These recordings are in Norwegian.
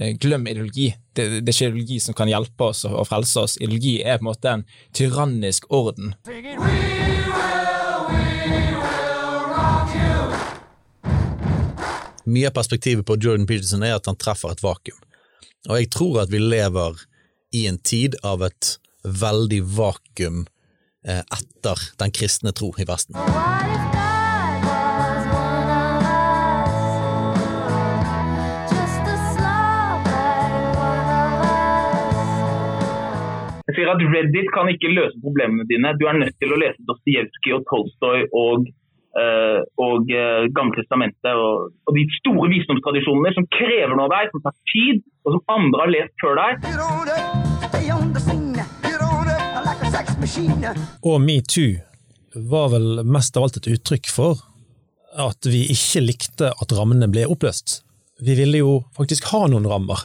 eh, glem ideologi. Det, det, er ikke ideologi som kan hjelpe oss og, og frelse oss. Ideologi er på en måte en tyrannisk orden. Mye av perspektivet på Jordan Peterson er at han treffer et vakuum. Og jeg tror at vi lever i en tid av et veldig vakuum eh, etter den kristne tro i Vesten. Jeg sier at Reddit kan ikke løse problemene dine. Du er nødt til å lese Dostojevskij og Tolstoy og, uh, og uh, Gamle testamentet og, og, de store visdomstradisjonene som krever noe av deg, som tar tid, og som andre har lest før deg. Og metoo var vel mest av alt et uttrykk for at vi ikke likte at rammene ble oppløst. Vi ville jo faktisk ha noen rammer.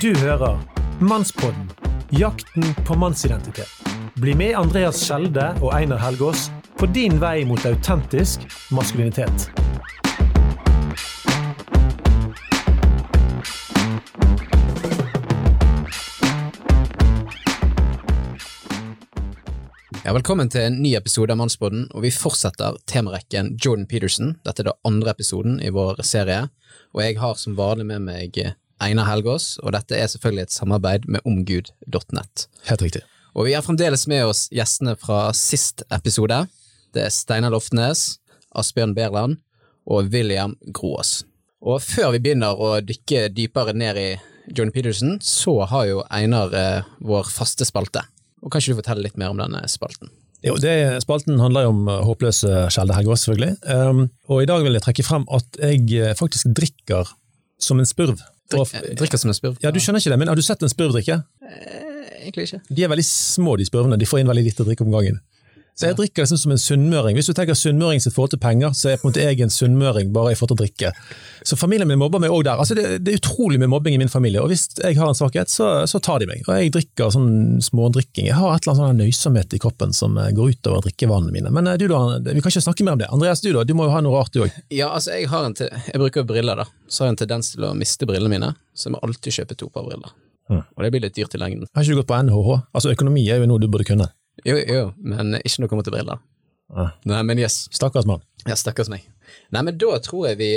Du hører Mannspodden jakten på mannsidentitet. Bli med Andreas Skjelde og Einar Helgaas på din vei mot autentisk maskulinitet. Ja, velkommen til en ny episode av Mannspodden, og vi fortsetter temarekken Jordan Peterson. Dette er da andre episoden i vår serie, og jeg har som vanlig med meg Einar Helgaas, og dette er selvfølgelig et samarbeid med omgud.net. Helt riktig. Og vi har fremdeles med oss gjestene fra sist episode. Det er Steinar Loftenes, Asbjørn Berland og William Groås. Og før vi begynner å dykke dypere ned i Johnny Peterson, så har jo Einar eh, vår faste spalte. Og Kan ikke du fortelle litt mer om denne spalten? Jo, det, Spalten handler jo om eh, håpløse Skjelde Helgaas, selvfølgelig. Um, og i dag vil jeg trekke frem at jeg eh, faktisk drikker som en spurv. Drik, drikker som en spurv? Ja, Du skjønner ikke det, men har du sett en spurv drikke? Eh, egentlig ikke. De er veldig små, de spurvene. De får inn veldig lite å drikke om gangen. Så jeg drikker liksom som en sunnmøring. Hvis du tenker sunnmøring sitt forhold til penger, så er på en måte jeg en sunnmøring bare i forhold til å drikke. Så familien min mobber meg òg der. Altså det, det, er utrolig med mobbing i min familie, og hvis jeg har en svakhet, så, så tar de meg. Og jeg drikker sånn smådrikking. Jeg har et eller annet sånn nøysomhet i kroppen som eh, går utover drikkevanene mine. Men eh, du da, vi kan ikke snakke mer om det. Andreas, du da, du må jo ha noe rart du òg? Ja, altså jeg har en til, jeg bruker briller, da. Så har jeg en tendens til å miste brillene mine, så jeg må alltid kjøpe to par briller. Mm. Og det blir litt dyrt i lengden. Har ikke du gått på NHH? Altså Økonomi er jo noe du burde kunne. Jo, jo, men ikke når det kommer til briller. Ah. Nei, men yes. Stakkars mann. Ja, stakkars meg. Nei, men da tror jeg vi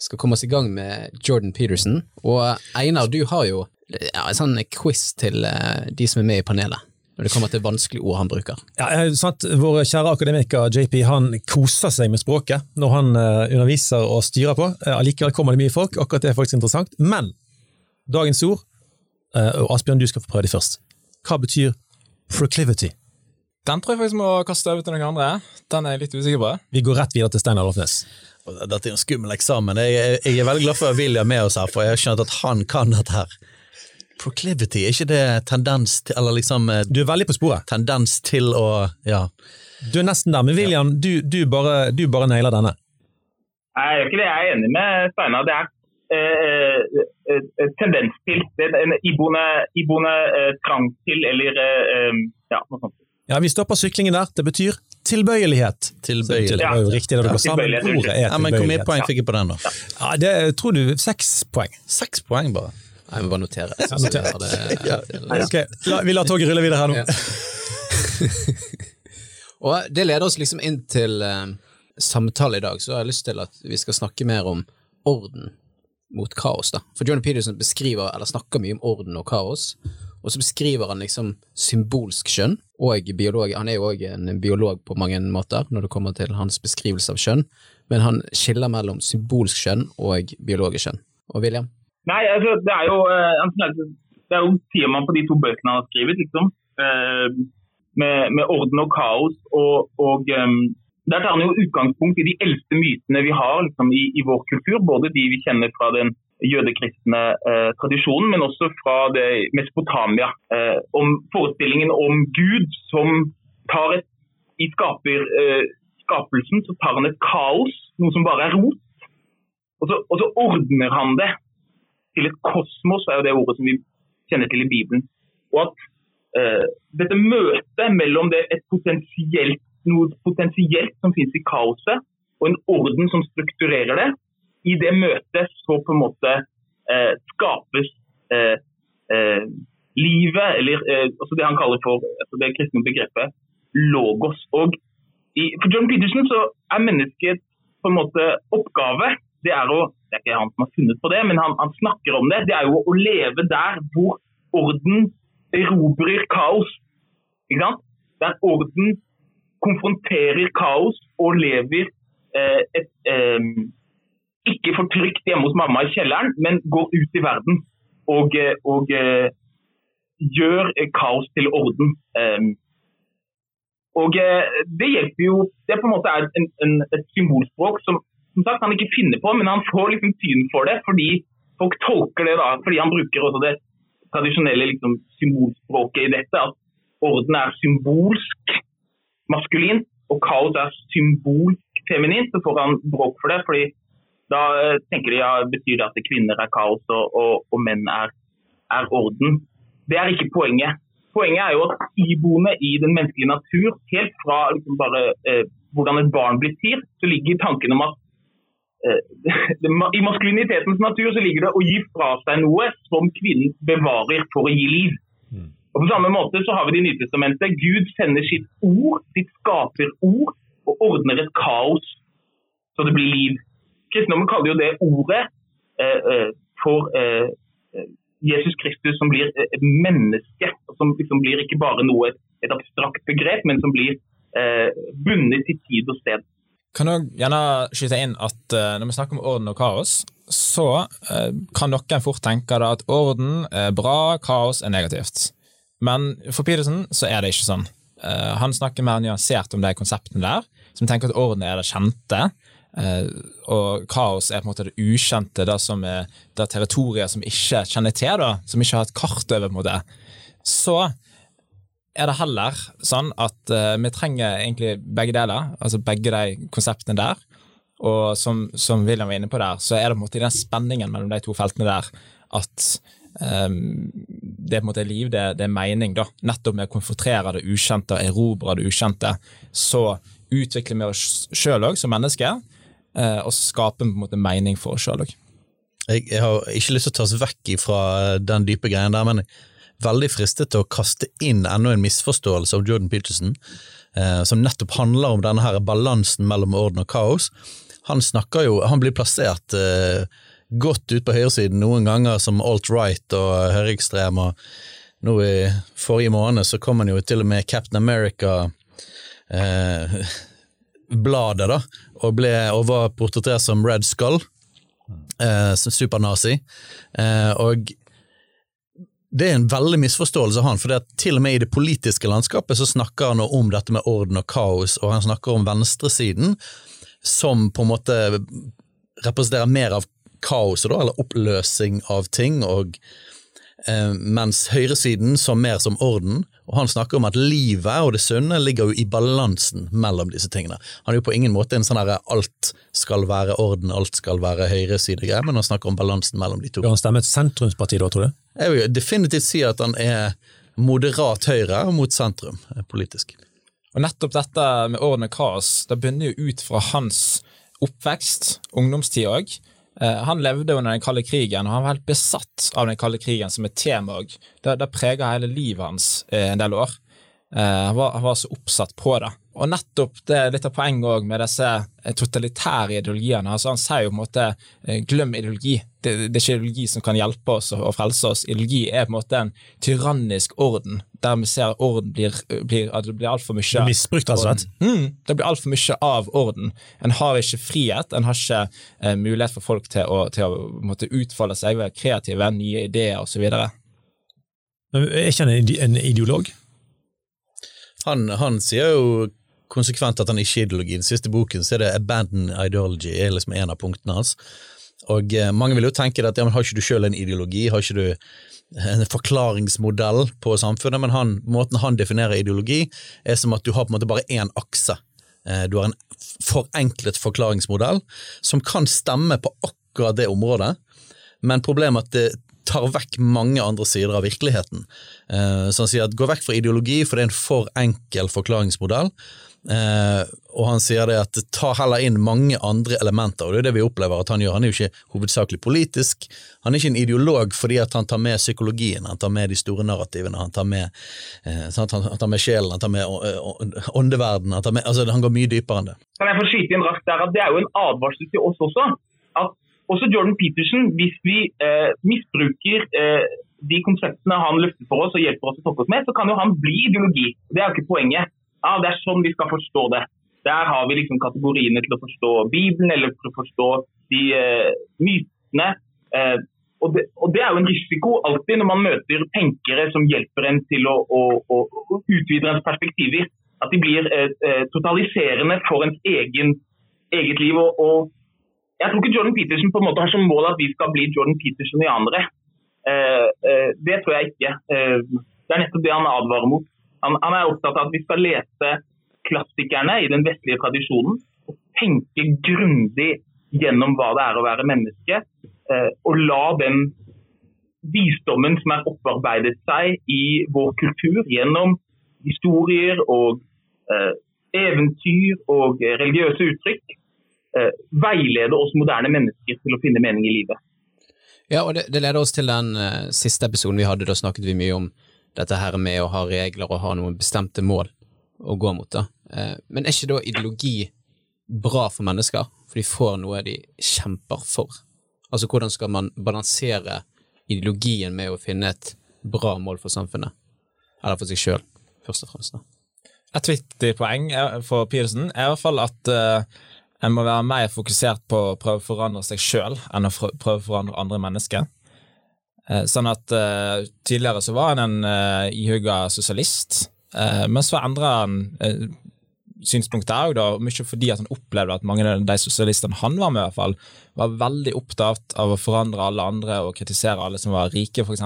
skal komme oss i gang med Jordan Peterson. Og Einar, du har jo ja, en sånn quiz til uh, de som er med i panelet. Når det kommer til vanskelige ord han bruker. Ja, sant, Vår kjære akademiker JP han koser seg med språket når han uh, underviser og styrer på. Uh, allikevel kommer det mye folk, akkurat det er faktisk interessant. Men dagens ord, og Asbjørn, du skal få prøve det først. Hva betyr proclivity? Den tror jeg faktisk må kaste over til noen andre. Den er jeg litt usikker på. Vi går rett videre til Steinar Lofnes. Dette er en skummel eksamen. Jeg, jeg, er veldig glad for ha William med oss her, for jeg har skjønt at han kan dette her. Proclivity, er ikke det tendens til Eller liksom eh, Du er veldig på sporet. Tendens til å Ja. Du er nesten der, men William, du, du, bare, du bare nailer denne. Nei, jeg er ikke det. Jeg er enig med Steinar. Det er eh, eh, eh tendens til. Det er en iboende, iboende eh, trang til, eller eh, ja, noe sånt. Ja, Vi stopper syklingen der. Det betyr tilbøyelighet. Tilbøyelighet. Det var jo riktig det du sa, men ordet er tilbøyelighet. Ja, men Hvor mye poeng fikk jeg på den, da? Ja, det tror du Seks poeng. Seks poeng, bare? Jeg må bare notere. Ja, notere. Det, ja. okay. La, vi lar toget rulle videre her nå. og Det leder oss liksom inn til uh, samtale i dag, så jeg har lyst til at vi skal snakke mer om orden mot kaos. da. For Johnny Peterson beskriver, eller snakker mye om orden og kaos, og så beskriver han liksom symbolsk kjønn og biolog. Han er jo òg en biolog på mange måter når det kommer til hans beskrivelse av kjønn, men han skiller mellom symbolsk kjønn og biologisk kjønn. Og William? Nei, altså, det er jo uh, det er jo temaet på de to bøkene han har skrevet, liksom. Uh, med, med, orden og kaos. Og, og um, der tar han jo utgangspunkt i de eldste mytene vi har liksom, i, i, vår kultur. Både de vi kjenner fra den jødekristne eh, tradisjonen, men også fra det Mesopotamia. Eh, om forestillingen om Gud som tar et I skaper, eh, skapelsen så tar han et kaos, noe som bare er rot, og så, og så, ordner han det til et kosmos, er jo det ordet som vi kjenner til i Bibelen. Og at eh, dette møtet mellom det, et potensielt, noe potensielt som finnes i kaoset, og en orden som strukturerer det. I det møtet så på en måte eh, skapes eh, eh, livet, eller eh, altså det han kaller for altså det kristne begrepet logos. Og i, for John Peterson så er menneskets på en måte oppgave det er å Det er ikke han som har funnet på det, men han, han snakker om det. Det er jo å leve der hvor orden erobrer kaos. Ikke sant? Der orden konfronterer kaos og lever eh, et eh, ikke får trygt hjemme hos mamma i kjelleren, men går ut i verden og, eh, og uh, gjør kaos til orden. Um, og uh, Det hjelper jo, det på en måte er en, en, et symbolspråk som som sagt, han ikke finner på, men han får liksom syn for det fordi folk tolker det da, fordi han bruker også det tradisjonelle liksom, symbolspråket i dette. At orden er symbolsk maskulin og kaos er symbolsk feminint. Så får han bråk for det. fordi da eh, tenker de ja, betyr det at kvinner er kaos og, og, og menn er, er, orden. Det er ikke poenget. Poenget er jo at iboende i den menneskelige natur, helt fra liksom bare eh, hvordan et barn blir til, så ligger tanken om at Eh, I maskulinitetens natur så ligger det å gi fra seg noe som kvinnen bevarer for å gi liv. Mm. Og På samme måte så har vi det i Nytestamentet. Gud sender sitt ord, sitt skaperord, og ordner et kaos så det blir liv. Kristendommen kaller jo det ordet eh, eh for eh, Jesus Kristus som blir et menneske. Som liksom blir ikke bare noe, et abstrakt begrep, men som blir bundet til tid og sted. Kan du gjerne skyte inn at når vi snakker om orden og kaos, så kan noen fort tenke at orden er bra, kaos er negativt. Men for Peterson så er det ikke sånn. Han snakker mer nyansert om de konseptene der, som tenker at orden er det kjente, og kaos er på en måte det ukjente, det som er det territoriet som ikke kjenner til, da, som ikke har et kart over. på det. Så er det heller sånn at uh, vi trenger egentlig begge deler, altså begge de konseptene der. Og som, som, William var inne på der, så er det på en måte den spenningen mellom de to feltene der at um, det er på en måte liv, det, det, er mening. da. Nettopp med å konfrontere det ukjente erobre det ukjente, så utvikler vi oss sjøl òg som mennesker, og så skaper vi på en måte mening for oss sjøl òg. Jeg, jeg, har ikke lyst til å tas vekk fra den dype greien der, men veldig fristet til å kaste inn enda en misforståelse av Jordan Peterson, eh, som nettopp handler om denne her balansen mellom orden og kaos. Han snakker jo, han blir plassert eh, godt ut på høyresiden noen ganger som alt-right og høyreekstrem, og nå i forrige måned så kom han jo til og med Captain America eh, bladet, da, og, ble, og var portrettert som Red Skull, eh, supernazi. Eh, og det er en veldig misforståelse av han, for til og med i det politiske landskapet så snakker han om dette med orden og kaos, og han snakker om venstresiden som på en måte representerer mer av kaoset, eller oppløsing av ting, og eh, mens høyresiden som mer som orden, og han snakker om at livet og det sunne ligger jo i balansen mellom disse tingene. Han er jo på ingen måte en sånn herre alt skal være orden, alt skal være høyreside-greie, men han snakker om balansen mellom de to. Bør han stemme et sentrumsparti da, tror du? Jeg vil definitivt si at han er moderat høyre mot sentrum eh, politisk. Og nettopp dette med orden og kaos, det begynner jo ut fra hans oppvekst, ungdomstid òg. Eh, han levde under den kalde krigen, og han var helt besatt av den kalde krigen som et tema òg. Det, det prega hele livet hans eh, en del år. Eh, han var, han var så oppsatt på det. Og nettopp det er litt av poenget med disse totalitære ideologiene. altså Han sier jo på en måte glem ideologi. Det, det, er ikke ideologi som kan hjelpe oss og frelse oss. Ideologi er på en måte en tyrannisk orden, der vi ser at orden blir, blir, at det blir altfor mye det Misbrukt, altså? Mm, det blir altfor mye av orden. En har ikke frihet, en har ikke eh, mulighet for folk til å, til å måtte utfolde seg, være kreative, nye ideer osv. Er ikke han en ideolog? Han, han sier jo konsekvent at han ikke er ideologi. I den siste boken så er det 'abandon ideology' er liksom en av punktene hans. Og eh, Mange vil jo tenke at ja, men har ikke du selv en ideologi, har ikke du en forklaringsmodell på samfunnet, men han, måten han definerer ideologi, er som at du har på en måte bare én akse. Eh, du har en forenklet forklaringsmodell som kan stemme på akkurat det området, men problemet er at det tar vekk mange andre sider av virkeligheten. Eh, så han sier at gå vekk fra ideologi, for det er en for enkel forklaringsmodell. Eh, og han sier det at ta heller inn mange andre elementer, og det er det vi opplever at han gjør. Han er jo ikke hovedsakelig politisk, han er ikke en ideolog fordi at han tar med psykologien, han tar med de store narrativene, han tar med, eh, sant? han, tar med sjelen, han tar med eh, åndeverdenen, han, tar med, altså, han går mye dypere enn det. Kan jeg få skyte inn raskt der at Det er jo en advarsel til oss også. at også Jordan Peterson, hvis vi eh, misbruker eh, de konseptene han løfter for oss og hjelper oss å tolke oss med, så kan jo han bli ideologi. Det er jo ikke poenget. Ja, Det er sånn vi skal forstå det. Der har vi liksom kategoriene til å forstå Bibelen eller til å forstå de eh, mytene. Eh, og, det, og, det, er jo en risiko alltid når man møter tenkere som hjelper en til å, å, å, å utvide ens perspektiver. At de blir eh, eh totaliserende for ens egen, eget liv. Og, og, jeg tror ikke Jordan Peterson på en måte har som mål at vi skal bli Jordan Peterson-ianere. Eh, eh, det tror jeg ikke. Det er nettopp det han advarer mot. Han, han, er opptatt av at vi skal lese klassikerne i den vestlige tradisjonen og tenke grundig gjennom hva det er å være menneske. Og la den visdommen som er opparbeidet seg i vår kultur gjennom historier og eventyr og religiøse uttrykk, veilede oss moderne mennesker til å finne mening i livet. Ja, og det, det leder oss til den uh, siste episoden vi hadde. Da snakket vi mye om dette her med å ha regler og ha noen bestemte mål å gå mot. da. Uh, men er ikke da ideologi bra for mennesker? For de får noe de kjemper for. Altså, hvordan skal man balansere ideologien med å finne et bra mål for samfunnet? Eller for seg sjøl, først og fremst. da. Et viktig poeng for Peterson er i hvert fall at uh en må være mer fokusert på å prøve å forandre seg sjøl enn å prøve å forandre andre mennesker. Eh, sånn at uh, Tidligere så var han en uh, ihugga sosialist, uh, men så endra han uh, synspunktet òg, mye fordi at han opplevde at mange av de sosialistene han var med, i hvert fall, var veldig opptatt av å forandre alle andre og kritisere alle som var rike, f.eks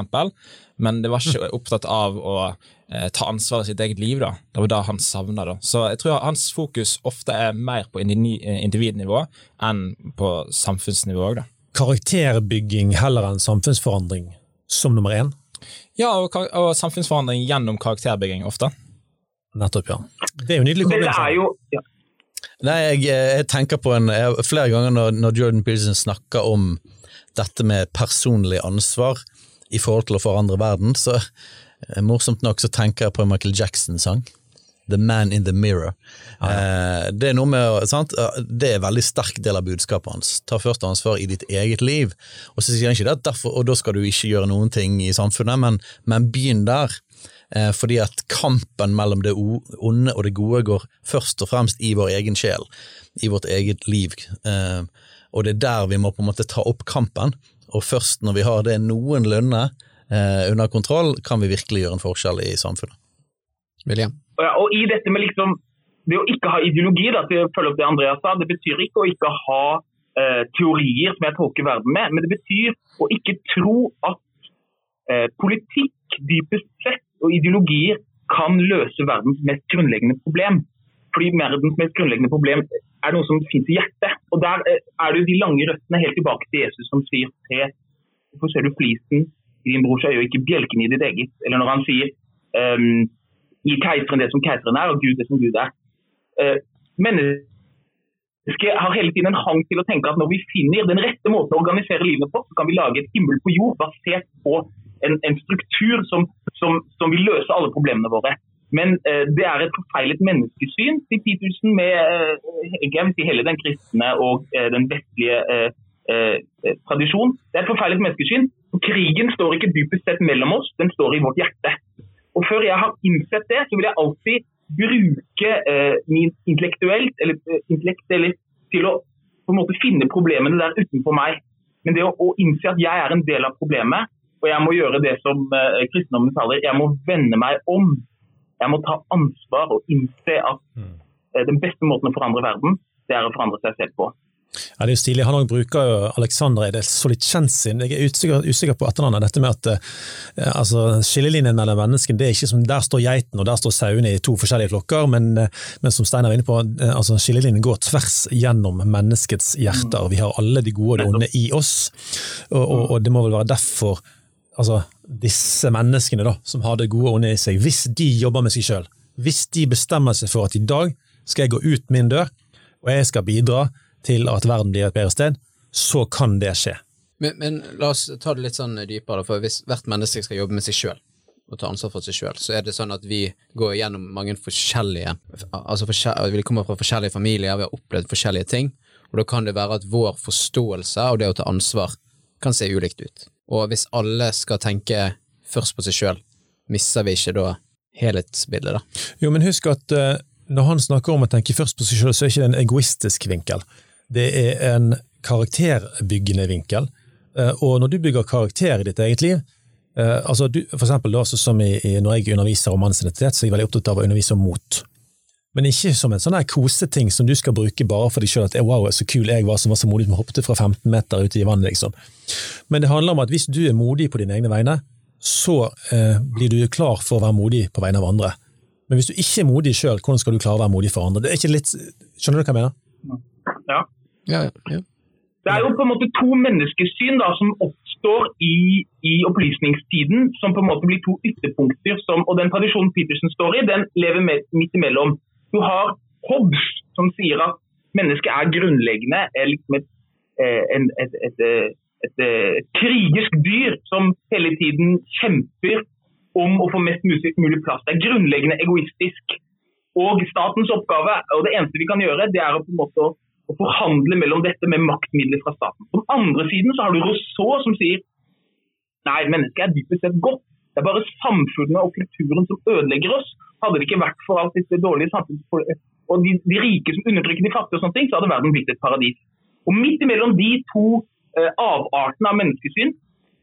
men det var ikke opptatt av å eh, ta ansvaret sitt eget liv. da. Det var det han savna. Så jeg tror hans fokus ofte er mer på individnivå enn på samfunnsnivå. da. Karakterbygging heller enn samfunnsforandring som nummer én? Ja, og, og samfunnsforandring gjennom karakterbygging ofte. Nettopp, ja. Det er jo nydelig kombinasjon. Ja. Nei, jeg, jeg, tenker på en jeg, Flere ganger når, når Jordan Peterson snakker om dette med personlig ansvar, i forhold til å forandre verden, så eh, morsomt nok så tenker jeg på en Michael Jackson-sang. The Man in the Mirror. Ja, ja. Eh, det er noe med, sant? Det er en veldig sterk del av budskapet hans. Ta først ansvar i ditt eget liv. Og så sier han ikke det, derfor, og da skal du ikke gjøre noen ting i samfunnet, men, men begynn der. Eh, fordi at kampen mellom det onde og det gode går først og fremst i vår egen sjel, i vårt eget liv. Og det er der vi må på en måte ta opp kampen og først når vi har det noenlunde eh, under kontroll, kan vi virkelig gjøre en forskjell i samfunnet. William? Ja, og i dette med liksom, det å ikke ha ideologi, da, til å følge opp det Andreas sa, det betyr ikke å ikke ha eh, teorier som jeg tolker verden med, men det betyr å ikke tro at eh, politikk dypest sett og ideologier kan løse verdens mest grunnleggende problem. Fordi verdens mest grunnleggende problem er noe som finnes i hjertet. Og Der eh, er det jo de lange røttene helt tilbake til Jesus som sier se, hvorfor ser du flisen i din brors øye og ikke bjelken i ditt eget? Eller når han sier um, gi keiseren det som keiseren er, og Gud det som Gud er. Uh, mennesket har hele tiden en hang til å tenke at når vi finner den rette måten å organisere livet på, så kan vi lage et himmel på jord basert på en, en struktur som, som, som vil løse alle problemene våre. Men eh, det er et forfeilet menneskesyn til 10 000 med eh, hele den kristne og eh, den vestlige eh, eh, tradisjon. Det er et forfeilet menneskesyn. Krigen står ikke dypest sett mellom oss, den står i vårt hjerte. Og Før jeg har innsett det, så vil jeg alltid bruke eh, min intellektuelt eller, intellekt eller, til å på en måte finne problemene der utenfor meg. Men det å, å, innse at jeg er en del av problemet, og jeg må gjøre det som eh, kristendommen taler, jeg må vende meg om jeg må ta ansvar og innse at mm. Eh, den beste måten å forandre verden, det er å forandre seg selv på. Ja, det er jo stilig. Han bruker jo Alexander i det Solitsjensin. Jeg er usikker, usikker på etternavnet. Dette med at eh, altså, skillelinjen mellom menneskene, det er ikke som der står geiten og der står sauene i to forskjellige flokker, men, eh, men som Steinar er inne på, eh, altså, skillelinjen går tvers gjennom menneskets hjerter. Vi har alle de gode og de onde i oss, og, og, og det må vel være derfor altså, disse menneskene da, som har det gode og onde i seg, hvis de jobber med seg sjøl, hvis de bestemmer seg for at i dag skal jeg gå ut min dør, og jeg skal bidra til at verden blir et bedre sted, så kan det skje. Men, men la oss ta det litt sånn dypere, for hvis hvert menneske skal jobbe med seg sjøl og ta ansvar for seg sjøl, så er det sånn at vi går gjennom mange forskjellige Altså forskjell, vi kommer fra forskjellige familier, vi har opplevd forskjellige ting, og da kan det være at vår forståelse og det å ta ansvar kan se ulikt ut. Og hvis alle skal tenke først på seg sjøl, mister vi ikke da helhetsbildet, da? Jo, men husk at uh, når han snakker om å tenke først på seg sjøl, så er det ikke det en egoistisk vinkel. Det er en karakterbyggende vinkel. Uh, og når du bygger karakter i ditt eget liv, uh, altså du, for eksempel da, som i, i, når jeg underviser om mannsidentitet, så er jeg veldig opptatt av å undervise om mot. Men ikke som en sånn koseting som du skal bruke bare for deg sjøl, at wow, så kul jeg var som var så modig som hoppet fra 15 meter ute i vannet, liksom. Men det handler om at hvis du er modig på dine egne vegne, så eh, blir du klar for å være modig på vegne av andre. Men hvis du ikke er modig sjøl, hvordan skal du klare å være modig for andre? Det er ikke litt, Skjønner du hva jeg mener? Ja. Ja, ja. Det er jo på en måte to menneskesyn da, som oppstår i, i, opplysningstiden, som på en måte blir to ytterpunkter. Som, og Den tradisjonen Petersen står i, den lever med, midt imellom. Du har Hobbes, som sier at mennesket er grunnleggende er liksom et, eh, et, et, et et, eh, krigisk dyr som hele tiden kjemper om å få mest mulig plass. Det er grunnleggende egoistisk. Og statens oppgave, og det eneste vi kan gjøre, det er å på en måte å forhandle mellom dette med maktmidler fra staten. På den andre siden så har du Rousseau som sier nei, mennesket er dypest sett godt. Det er bare samfunnet og kulturen som ødelegger oss. Hadde det ikke vært for alt disse dårlige samfunnet Og de, de, rike som undertrykker de fattige, og sånne ting, så hadde verden blitt et paradis. Og Midt imellom de to eh, avartene av menneskesyn,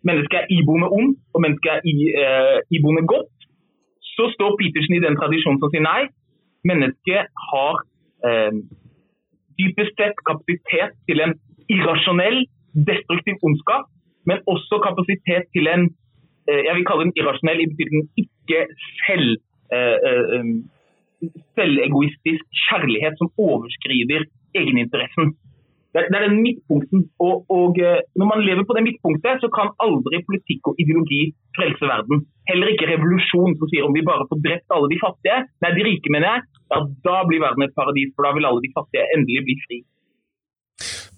mennesket er iboende ond og mennesket er eh, iboende godt, så står Petersen i den tradisjonen som sier nei. Mennesket har eh, dypest sett kapasitet til en irrasjonell, destruktiv ondskap, men også kapasitet til en eh, jeg vil kalle den irrasjonell i betydningen ikke selv eh, eh, selvegoistisk kjærlighet som overskrider egeninteressen. Det, det er den midtpunkten. Og, og, når man lever på det midtpunktet, så kan aldri politikk og ideologi frelse verden. Heller ikke revolusjon som sier om vi bare får drept alle de fattige, nei, de rike mener jeg, ja, da blir verden et paradis, for da vil alle de fattige endelig bli fri.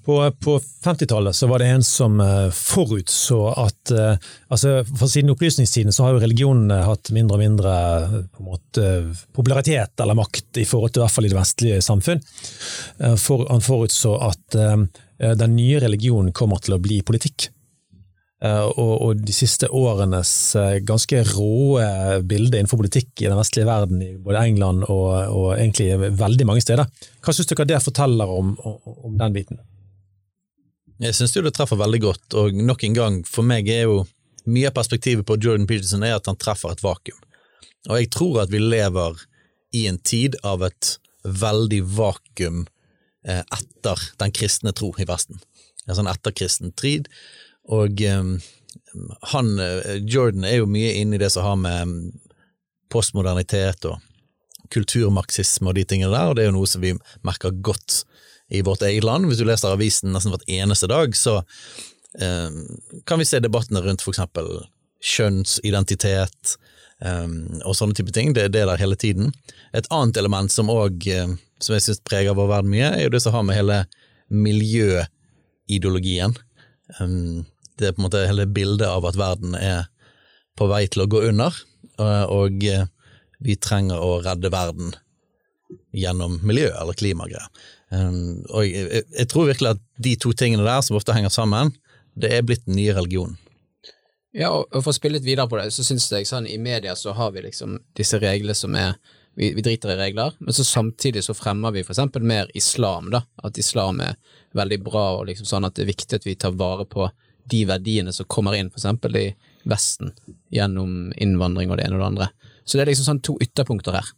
På, på 50-tallet så var det en som uh, forutså at uh, altså for Siden opplysningstiden så har jo religionene hatt mindre og mindre på en måte, popularitet eller makt i forhold til i hvert fall i det vestlige samfunn. For, han forutså at den nye religionen kommer til å bli politikk. Og, og, de siste årenes ganske råe bilde innenfor politikk i den vestlige verden, i både England og, og egentlig veldig mange steder. Hva syns dere det forteller om, om den biten? Jeg syns det treffer veldig godt, og nok en gang, for meg er jo mye av perspektivet på Jordan Peterson er at han treffer et vakuum. Og jeg tror at vi lever i en tid av et veldig vakuum eh, etter den kristne tro i Vesten. En sånn etterkristen tid. Og eh, han, Jordan, er jo mye inne i det som har med postmodernitet og kulturmarxisme og de tingene der, og det er jo noe som vi merker godt i vårt eget land. Hvis du leser avisen nesten hvert eneste dag, så eh, kan vi se debattene rundt for eksempel kjønnsidentitet eh, og sånne type ting. Det, det er der hele tiden. Et annet element som òg, eh, som jeg syns preger vår verden mye, er jo det som har med hele miljøideologien. Um, det er på en måte hele bildet av at verden er på vei til å gå under, og, og eh, vi trenger å redde verden gjennom miljø- eller klimagreier. Um, og jeg, jeg, tror virkelig at de to tingene der, som ofte henger sammen, det er blitt den nye religionen. Ja, og for å spille litt videre på det, så syns jeg sånn i media så har vi liksom disse reglene som er vi, vi, driter i regler, men så samtidig så fremmer vi for eksempel mer islam, da. At islam er veldig bra, og liksom sånn at det er viktig at vi tar vare på de verdiene som kommer inn, for eksempel i Vesten, gjennom innvandring og det ene og det andre. Så det er liksom sånn to ytterpunkter her.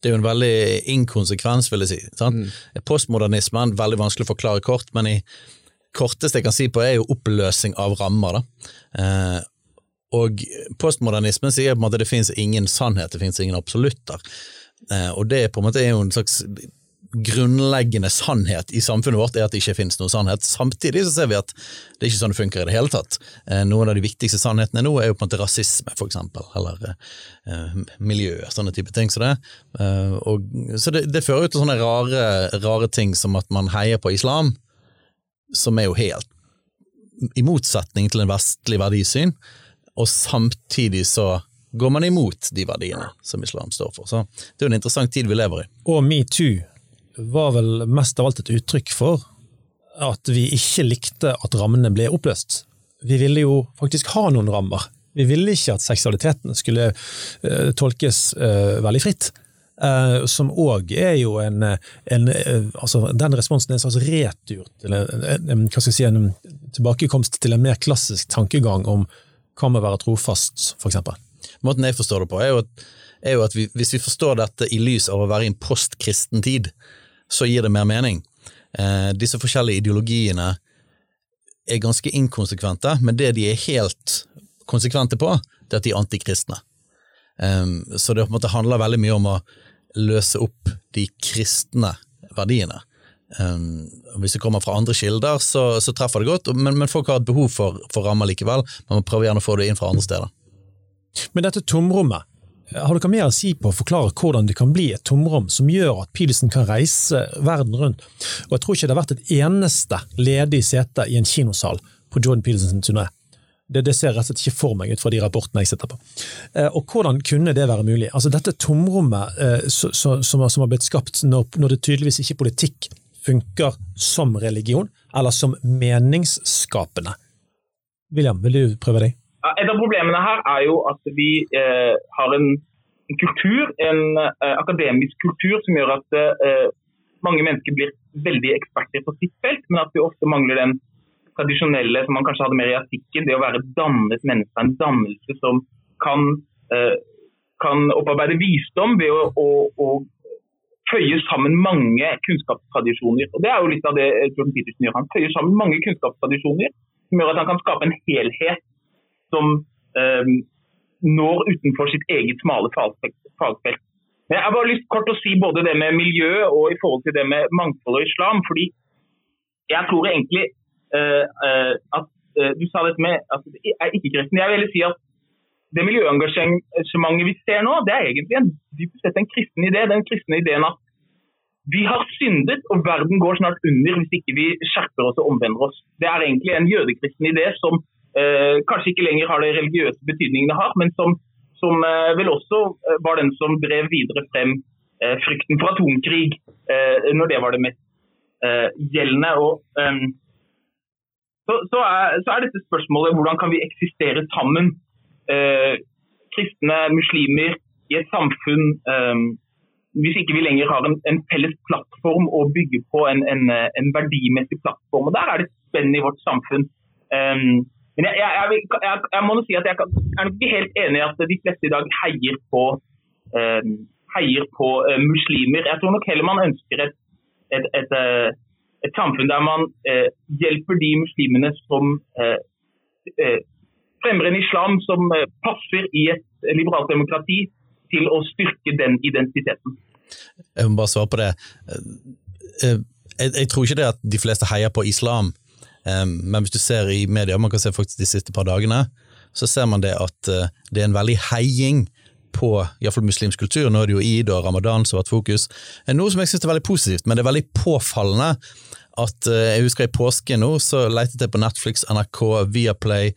Det er jo en veldig inkonsekvens, vil jeg si. Sant? Mm. Postmodernismen, veldig vanskelig å forklare kort, men i korteste jeg kan si på, er jo oppløsning av rammer. Da. Eh, og postmodernismen sier på en måte det finnes ingen sannhet, det finnes ingen absolutter. Eh, og det på en måte er jo en slags grunnleggende sannhet i samfunnet vårt er at det ikke finnes noen sannhet. Samtidig så ser vi at det er ikke sånn det funker i det hele tatt. Eh, noen av de viktigste sannhetene nå er jo på en måte rasisme, for eksempel, eller eh, miljø, sånne type ting så det. Eh, og, så det, det fører jo til sånne rare, rare ting som at man heier på islam, som er jo helt i motsetning til en vestlig verdisyn, og samtidig så går man imot de verdiene som islam står for. Så det er jo en interessant tid vi lever i. Og metoo var vel mest av alt et uttrykk for at vi ikke likte at rammene ble oppløst. Vi ville jo faktisk ha noen rammer. Vi ville ikke at seksualiteten skulle uh, tolkes uh, veldig fritt. Uh, som òg er jo en, en altså Den responsen er en slags retur til en, en, si, en tilbakekomst til en mer klassisk tankegang om hva med å være trofast, eksempel. Måten jeg forstår det på, er jo at, er jo at vi, hvis vi forstår dette i lys av å være i en postkristen tid, så gir det mer mening. Eh, disse forskjellige ideologiene er ganske inkonsekvente, men det de er helt konsekvente på, det er at de er antikristne. Eh, så det på en måte handler veldig mye om å løse opp de kristne verdiene. Um, hvis det kommer fra andre kilder, så, så treffer det godt, men, men, folk har et behov for, for rammer likevel. Man må prøve gjerne å få det inn fra andre steder. Men dette tomrommet, har dere mer å si på å forklare hvordan det kan bli et tomrom som gjør at Pilesen kan reise verden rundt? Og Jeg tror ikke det har vært et eneste ledig sete i en kinosal på Jordan Pilesens turné. Det, det, ser rett og slett ikke for meg ut fra de rapportene jeg sitter på. Eh, og Hvordan kunne det være mulig? Altså Dette tomrommet eh, som, som, har blitt skapt når, når det tydeligvis ikke politikk funker som religion, eller som meningsskapende. William, vil du prøve deg? Et av problemene her er jo at vi eh, har en, en, kultur, en eh, akademisk kultur, som gjør at eh, mange mennesker blir veldig eksperter på sitt felt, men at vi ofte mangler den tradisjonelle som man kanskje hadde mer i artikken, det å være dannet menneske. En dannelse som kan, eh, kan opparbeide visdom ved å, å, å, føye sammen mange kunnskapstradisjoner. Og Det er jo litt av det Jordan Petersen gjør. Han føyer sammen mange kunnskapstradisjoner som gjør at han kan skape en helhet som eh, når utenfor sitt eget smale fagfelt. Men jeg har bare lyst kort å si både det med miljø og i forhold til det med mangfold og islam. fordi jeg tror egentlig uh, uh, at uh, Du sa dette med at det er ikke-kristen. Jeg vil si at det miljøengasjementet vi ser nå, det er egentlig en, en kristen idé. Den kristne ideen at vi har syndet, og verden går snart under hvis ikke vi skjerper oss og omvender oss. Det er egentlig en jødekristen idé som eh, kanskje ikke lenger har det religiøse betydningen det har, men som, som eh, vel også eh, var den som drev videre frem eh, frykten for atomkrig, eh, når det var det mest eh, gjeldende. Og, så, så, er, så, er, dette spørsmålet hvordan kan vi eksistere sammen, kristne, muslimer, i et samfunn hvis ikke vi lenger har en, en, felles plattform å bygge på, en, en, en, verdimessig plattform. Og Der er det spenn i vårt samfunn. Um, men jeg, jeg, jeg, jeg, må si at jeg er nok ikke helt enig i at de fleste i dag heier på, uh, heier på uh, muslimer. Jeg tror nok heller man ønsker et, et, et, uh, et samfunn der man eh, hjelper de muslimene som fremmer en islam som passer i et liberalt demokrati, til å styrke den identiteten. Jeg må bare svare på det. Jeg tror ikke det at de fleste heier på islam men hvis du ser i media, man kan se faktisk de siste par dagene, så ser man det at eh, det er en veldig heiing på iallfall muslimsk kultur. Nå er det jo id og ramadan som har vært fokus. Noe som jeg syns er veldig positivt, men det er veldig påfallende at eh, jeg husker i påske nå, så letet jeg på Netflix, NRK, Viaplay,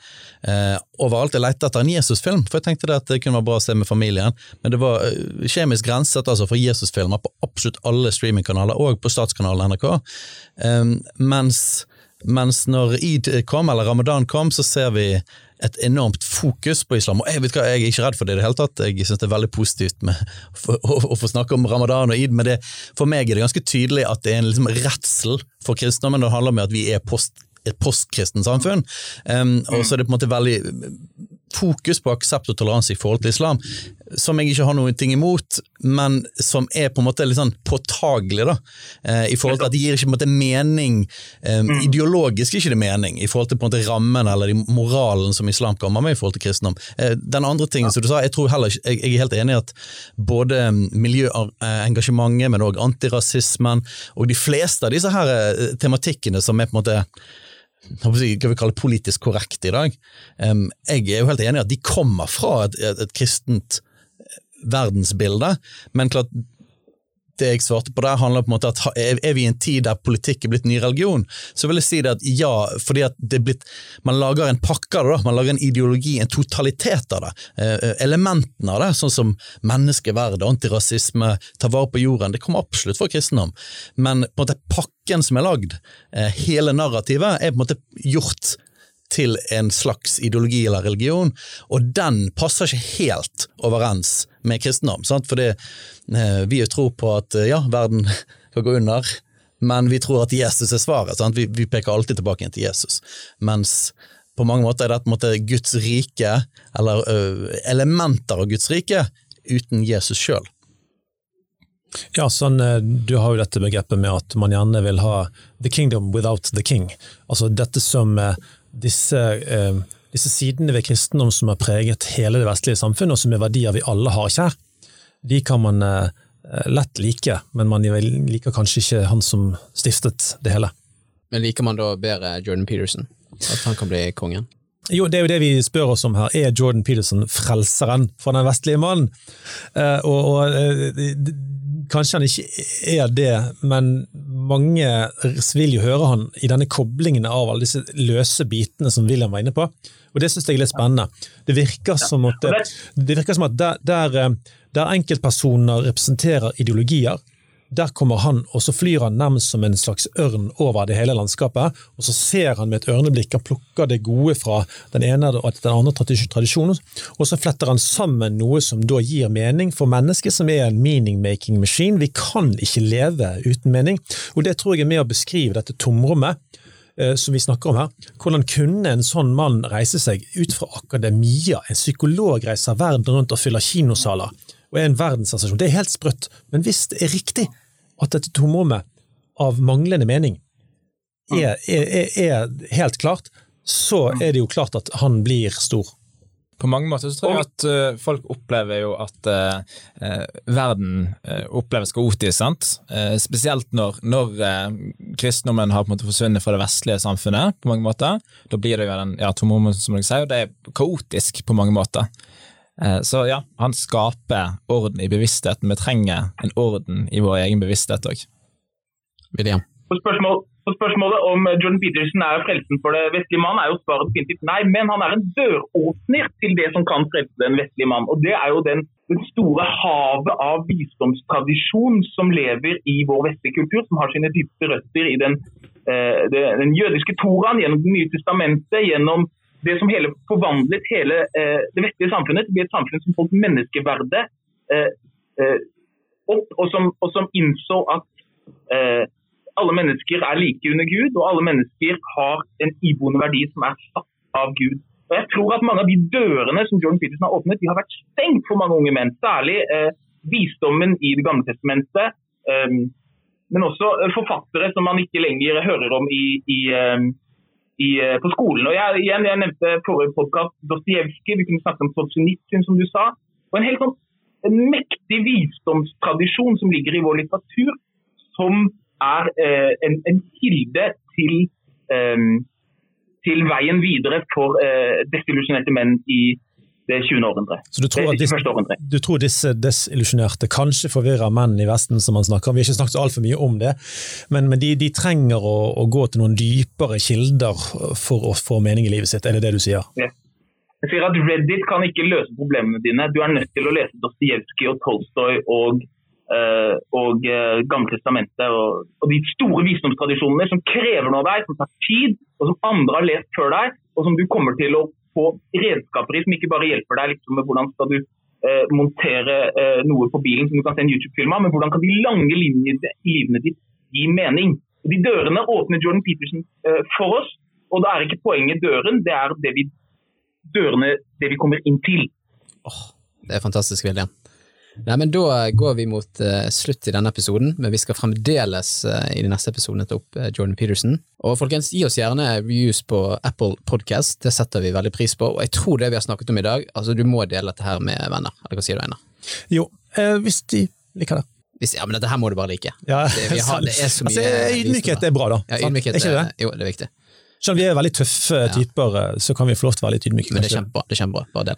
eh, overalt. Jeg lette etter en Jesusfilm, for jeg tenkte det at det kunne være bra å se med familien. Men det var eh, kjemisk grenset altså for Jesusfilmer på absolutt alle streamingkanaler, og på statskanalen NRK. Eh, mens mens når id kom, eller ramadan kom, så ser vi et enormt fokus på islam. Og jeg vet hva, jeg er ikke redd for det i det hele tatt, jeg synes det er veldig positivt med, for, å, å, få snakke om ramadan og id, men det, for meg er det ganske tydelig at det er en liksom, redsel for kristendommen, det handler om at vi er post, et postkristent samfunn. Um, og så er det på en måte veldig fokus på aksept og toleranse i forhold til islam. som jeg ikke har noen ting imot, men som er på en måte litt sånn påtagelig. da, eh, i forhold til at Det gir ikke på en måte mening, eh, ideologisk ikke det mening, i forhold til på en måte rammen eller de moralen som islam kommer med i forhold til kristendom. Eh, den andre tingen som du sa, jeg tror heller ikke, jeg, jeg er helt enig i at både miljøengasjementet, men òg antirasismen, og de fleste av disse her eh, tematikkene som er på en måte hva vi kalle politisk korrekt i dag. Jeg er jo helt enig i at de kommer fra et, et, et kristent verdensbilde, men klart det jeg svarte på der, handler på en måte at er vi i en tid der politikk er blitt ny religion, så vil jeg si det at ja, fordi at det er blitt Man lager en pakke av det, man lager en ideologi, en totalitet av det. Eh, elementene av det, sånn som menneskeverd, antirasisme, ta vare på jorden, det kommer absolutt fra kristendom. Men på en måte pakken som er lagd, eh, hele narrativet, er på en måte gjort til en slags ideologi eller religion, og den passer ikke helt overens med kristendom. Sant? Fordi eh, vi tror på at eh, ja, verden skal gå under, men vi tror at Jesus er svaret. Vi, vi, peker alltid tilbake til Jesus. Mens på mange måter er det på en måte Guds rike, eller ø, elementer av Guds rike, uten Jesus sjøl. Ja, sånn, Du har jo dette begrepet med at man gjerne vil ha the kingdom without the king. Altså dette som disse, eh, disse, sidene ved kristendom som har preget hele det vestlige samfunnet, og som er verdier vi alle har kjær, de kan man eh, lett like, men man liker kanskje ikke han som stiftet det hele. Men liker man da bedre Jordan Peterson? At han kan bli kongen? Jo, det er jo det vi spør oss om her. Er Jordan Peterson frelseren for den vestlige mannen? Eh, og, og eh, Kanskje han ikke er det, men mange vil jo høre han i denne koblingen av alle disse løse bitene som William var inne på. Og Det syns jeg er litt spennende. Det virker som at, det virker som at der, der, der enkeltpersoner representerer ideologier, der kommer han, og så flyr han nærmest som en slags ørn over det hele landskapet. og Så ser han med et ørneblikk, han plukker det gode fra den ene og den andre tradisjonen, og så fletter han sammen noe som da gir mening for mennesket, som er en meaning-making machine. Vi kan ikke leve uten mening. og Det tror jeg er med å beskrive dette tomrommet eh, som vi snakker om her. Hvordan kunne en sånn mann reise seg ut fra akademia? En psykolog reiser verden rundt og fyller kinosaler og er en verdenssensasjon. Det er helt sprøtt, men hvis det er riktig, at dette tomrommet av manglende mening er, er, er, er, helt klart, så er det jo klart at han blir stor. På mange måter så tror jeg at uh, folk opplever jo at uh, uh, verden oppleves kaotisk. sant? spesielt når, når kristendommen har på en måte forsvunnet fra det vestlige samfunnet. på mange måter. Da blir det jo den ja, tomrommet, som du sier, og det er kaotisk på mange måter. Eh, så ja, han skaper orden i bevisstheten. Vi trenger en orden i vår egen bevissthet òg. På, spørsmål, på spørsmålet om Jordan Peterson er frelsen for det vestlige mann, er jo svaret definitivt nei. Men han er en døråpner til det som kan frelse den vestlige mann. Og det er jo den, den store havet av visdomstradisjon som lever i vår vestlige kultur, som har sine dype røtter i den, eh, den jødiske toraen, gjennom Det nye testamentet, gjennom det som hele forvandlet hele eh, det vestlige samfunnet til et samfunn som holdt menneskeverdet eh, eh, opp, og som, og som, innså at eh, alle mennesker er like under Gud, og alle mennesker har en iboende verdi som er satt av Gud. Og jeg tror at Mange av de dørene som Jordan Peterson har åpnet, de har vært stengt for mange unge menn. Særlig eh, visdommen i Det gamle testamentet, eh, men også forfattere som man ikke lenger hører om i, i i, eh, på skolen. Og jeg, igjen, jeg nevnte forrige podkast Dostojevskij, vi kunne snakke om Solzjenitsyn, som du sa. Og en helt sånn en mektig visdomstradisjon som ligger i vår litteratur, som er eh, en, en, kilde til, eh, til veien videre for eh, desillusjonerte menn i det 20. århundre. Så du tror, disse, du tror disse desillusjonerte kanskje forvirrer menn i Vesten, som man snakker om. Vi har ikke snakket altfor mye om det, men, men de, de, trenger å, å, gå til noen dypere kilder for å få mening i livet sitt, er det det du sier? Ja. Jeg sier at Reddit kan ikke løse problemene dine. Du er nødt til å lese Dostojevskij og Tolstoy og, uh, og uh, Gamle testamentet og, og, de store visdomstradisjonene som krever noe av deg, som tar tid, og som andre har lest før deg, og som du kommer til å få redskaper i som ikke bare hjelper deg liksom, med hvordan skal du eh, montere eh, noe på bilen som du kan se en YouTube-film av, men hvordan kan de lange linjene i livet ditt gi mening. De dørene åpner Jordan Peterson eh, for oss, og da er ikke poenget døren, det er det vi, dørene, det vi kommer inn til. Oh, Det er fantastisk, William. Nei, men Da går vi mot uh, slutt i denne episoden, men vi skal fremdeles uh, i de neste episodene ta opp uh, Jordan Peterson. Og folkens, gi oss gjerne reviews på Apple Podcast, det setter vi veldig pris på. Og jeg tror det vi har snakket om i dag, altså du må dele dette her med venner. Eller hva sier du, Einar? Jo, hvis de liker det. Hvis, ja, men dette her må du bare like. Ja, Det, vi har, det er så mye altså, ydmykhet er bra, da. Ja, ydmykhet er ikke det? Jo, det er viktig. Selv om vi er veldig tøffe typer, eh, så kan vi få lov til å være litt ydmyke. Men det er kjempebra. Det er kjempebra. Bare det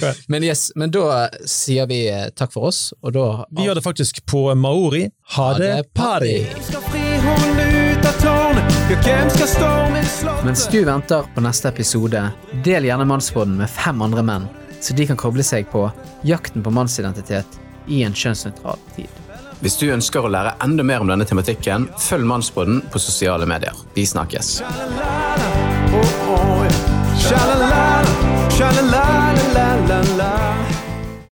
da. Men yes, men da sier vi eh, takk for oss, og da Vi gjør det faktisk på maori. Ha det party! Mens du venter på neste episode, del gjerne Mannsbåten med fem andre menn, så de kan koble seg på jakten på mannsidentitet i en kjønnsnøytral tid. Hvis du ønsker å lære enda mer om denne tematikken, følg Mannsbåten på sosiale medier. Vi snakkes. Oh, oh, yeah. Sha-la-la.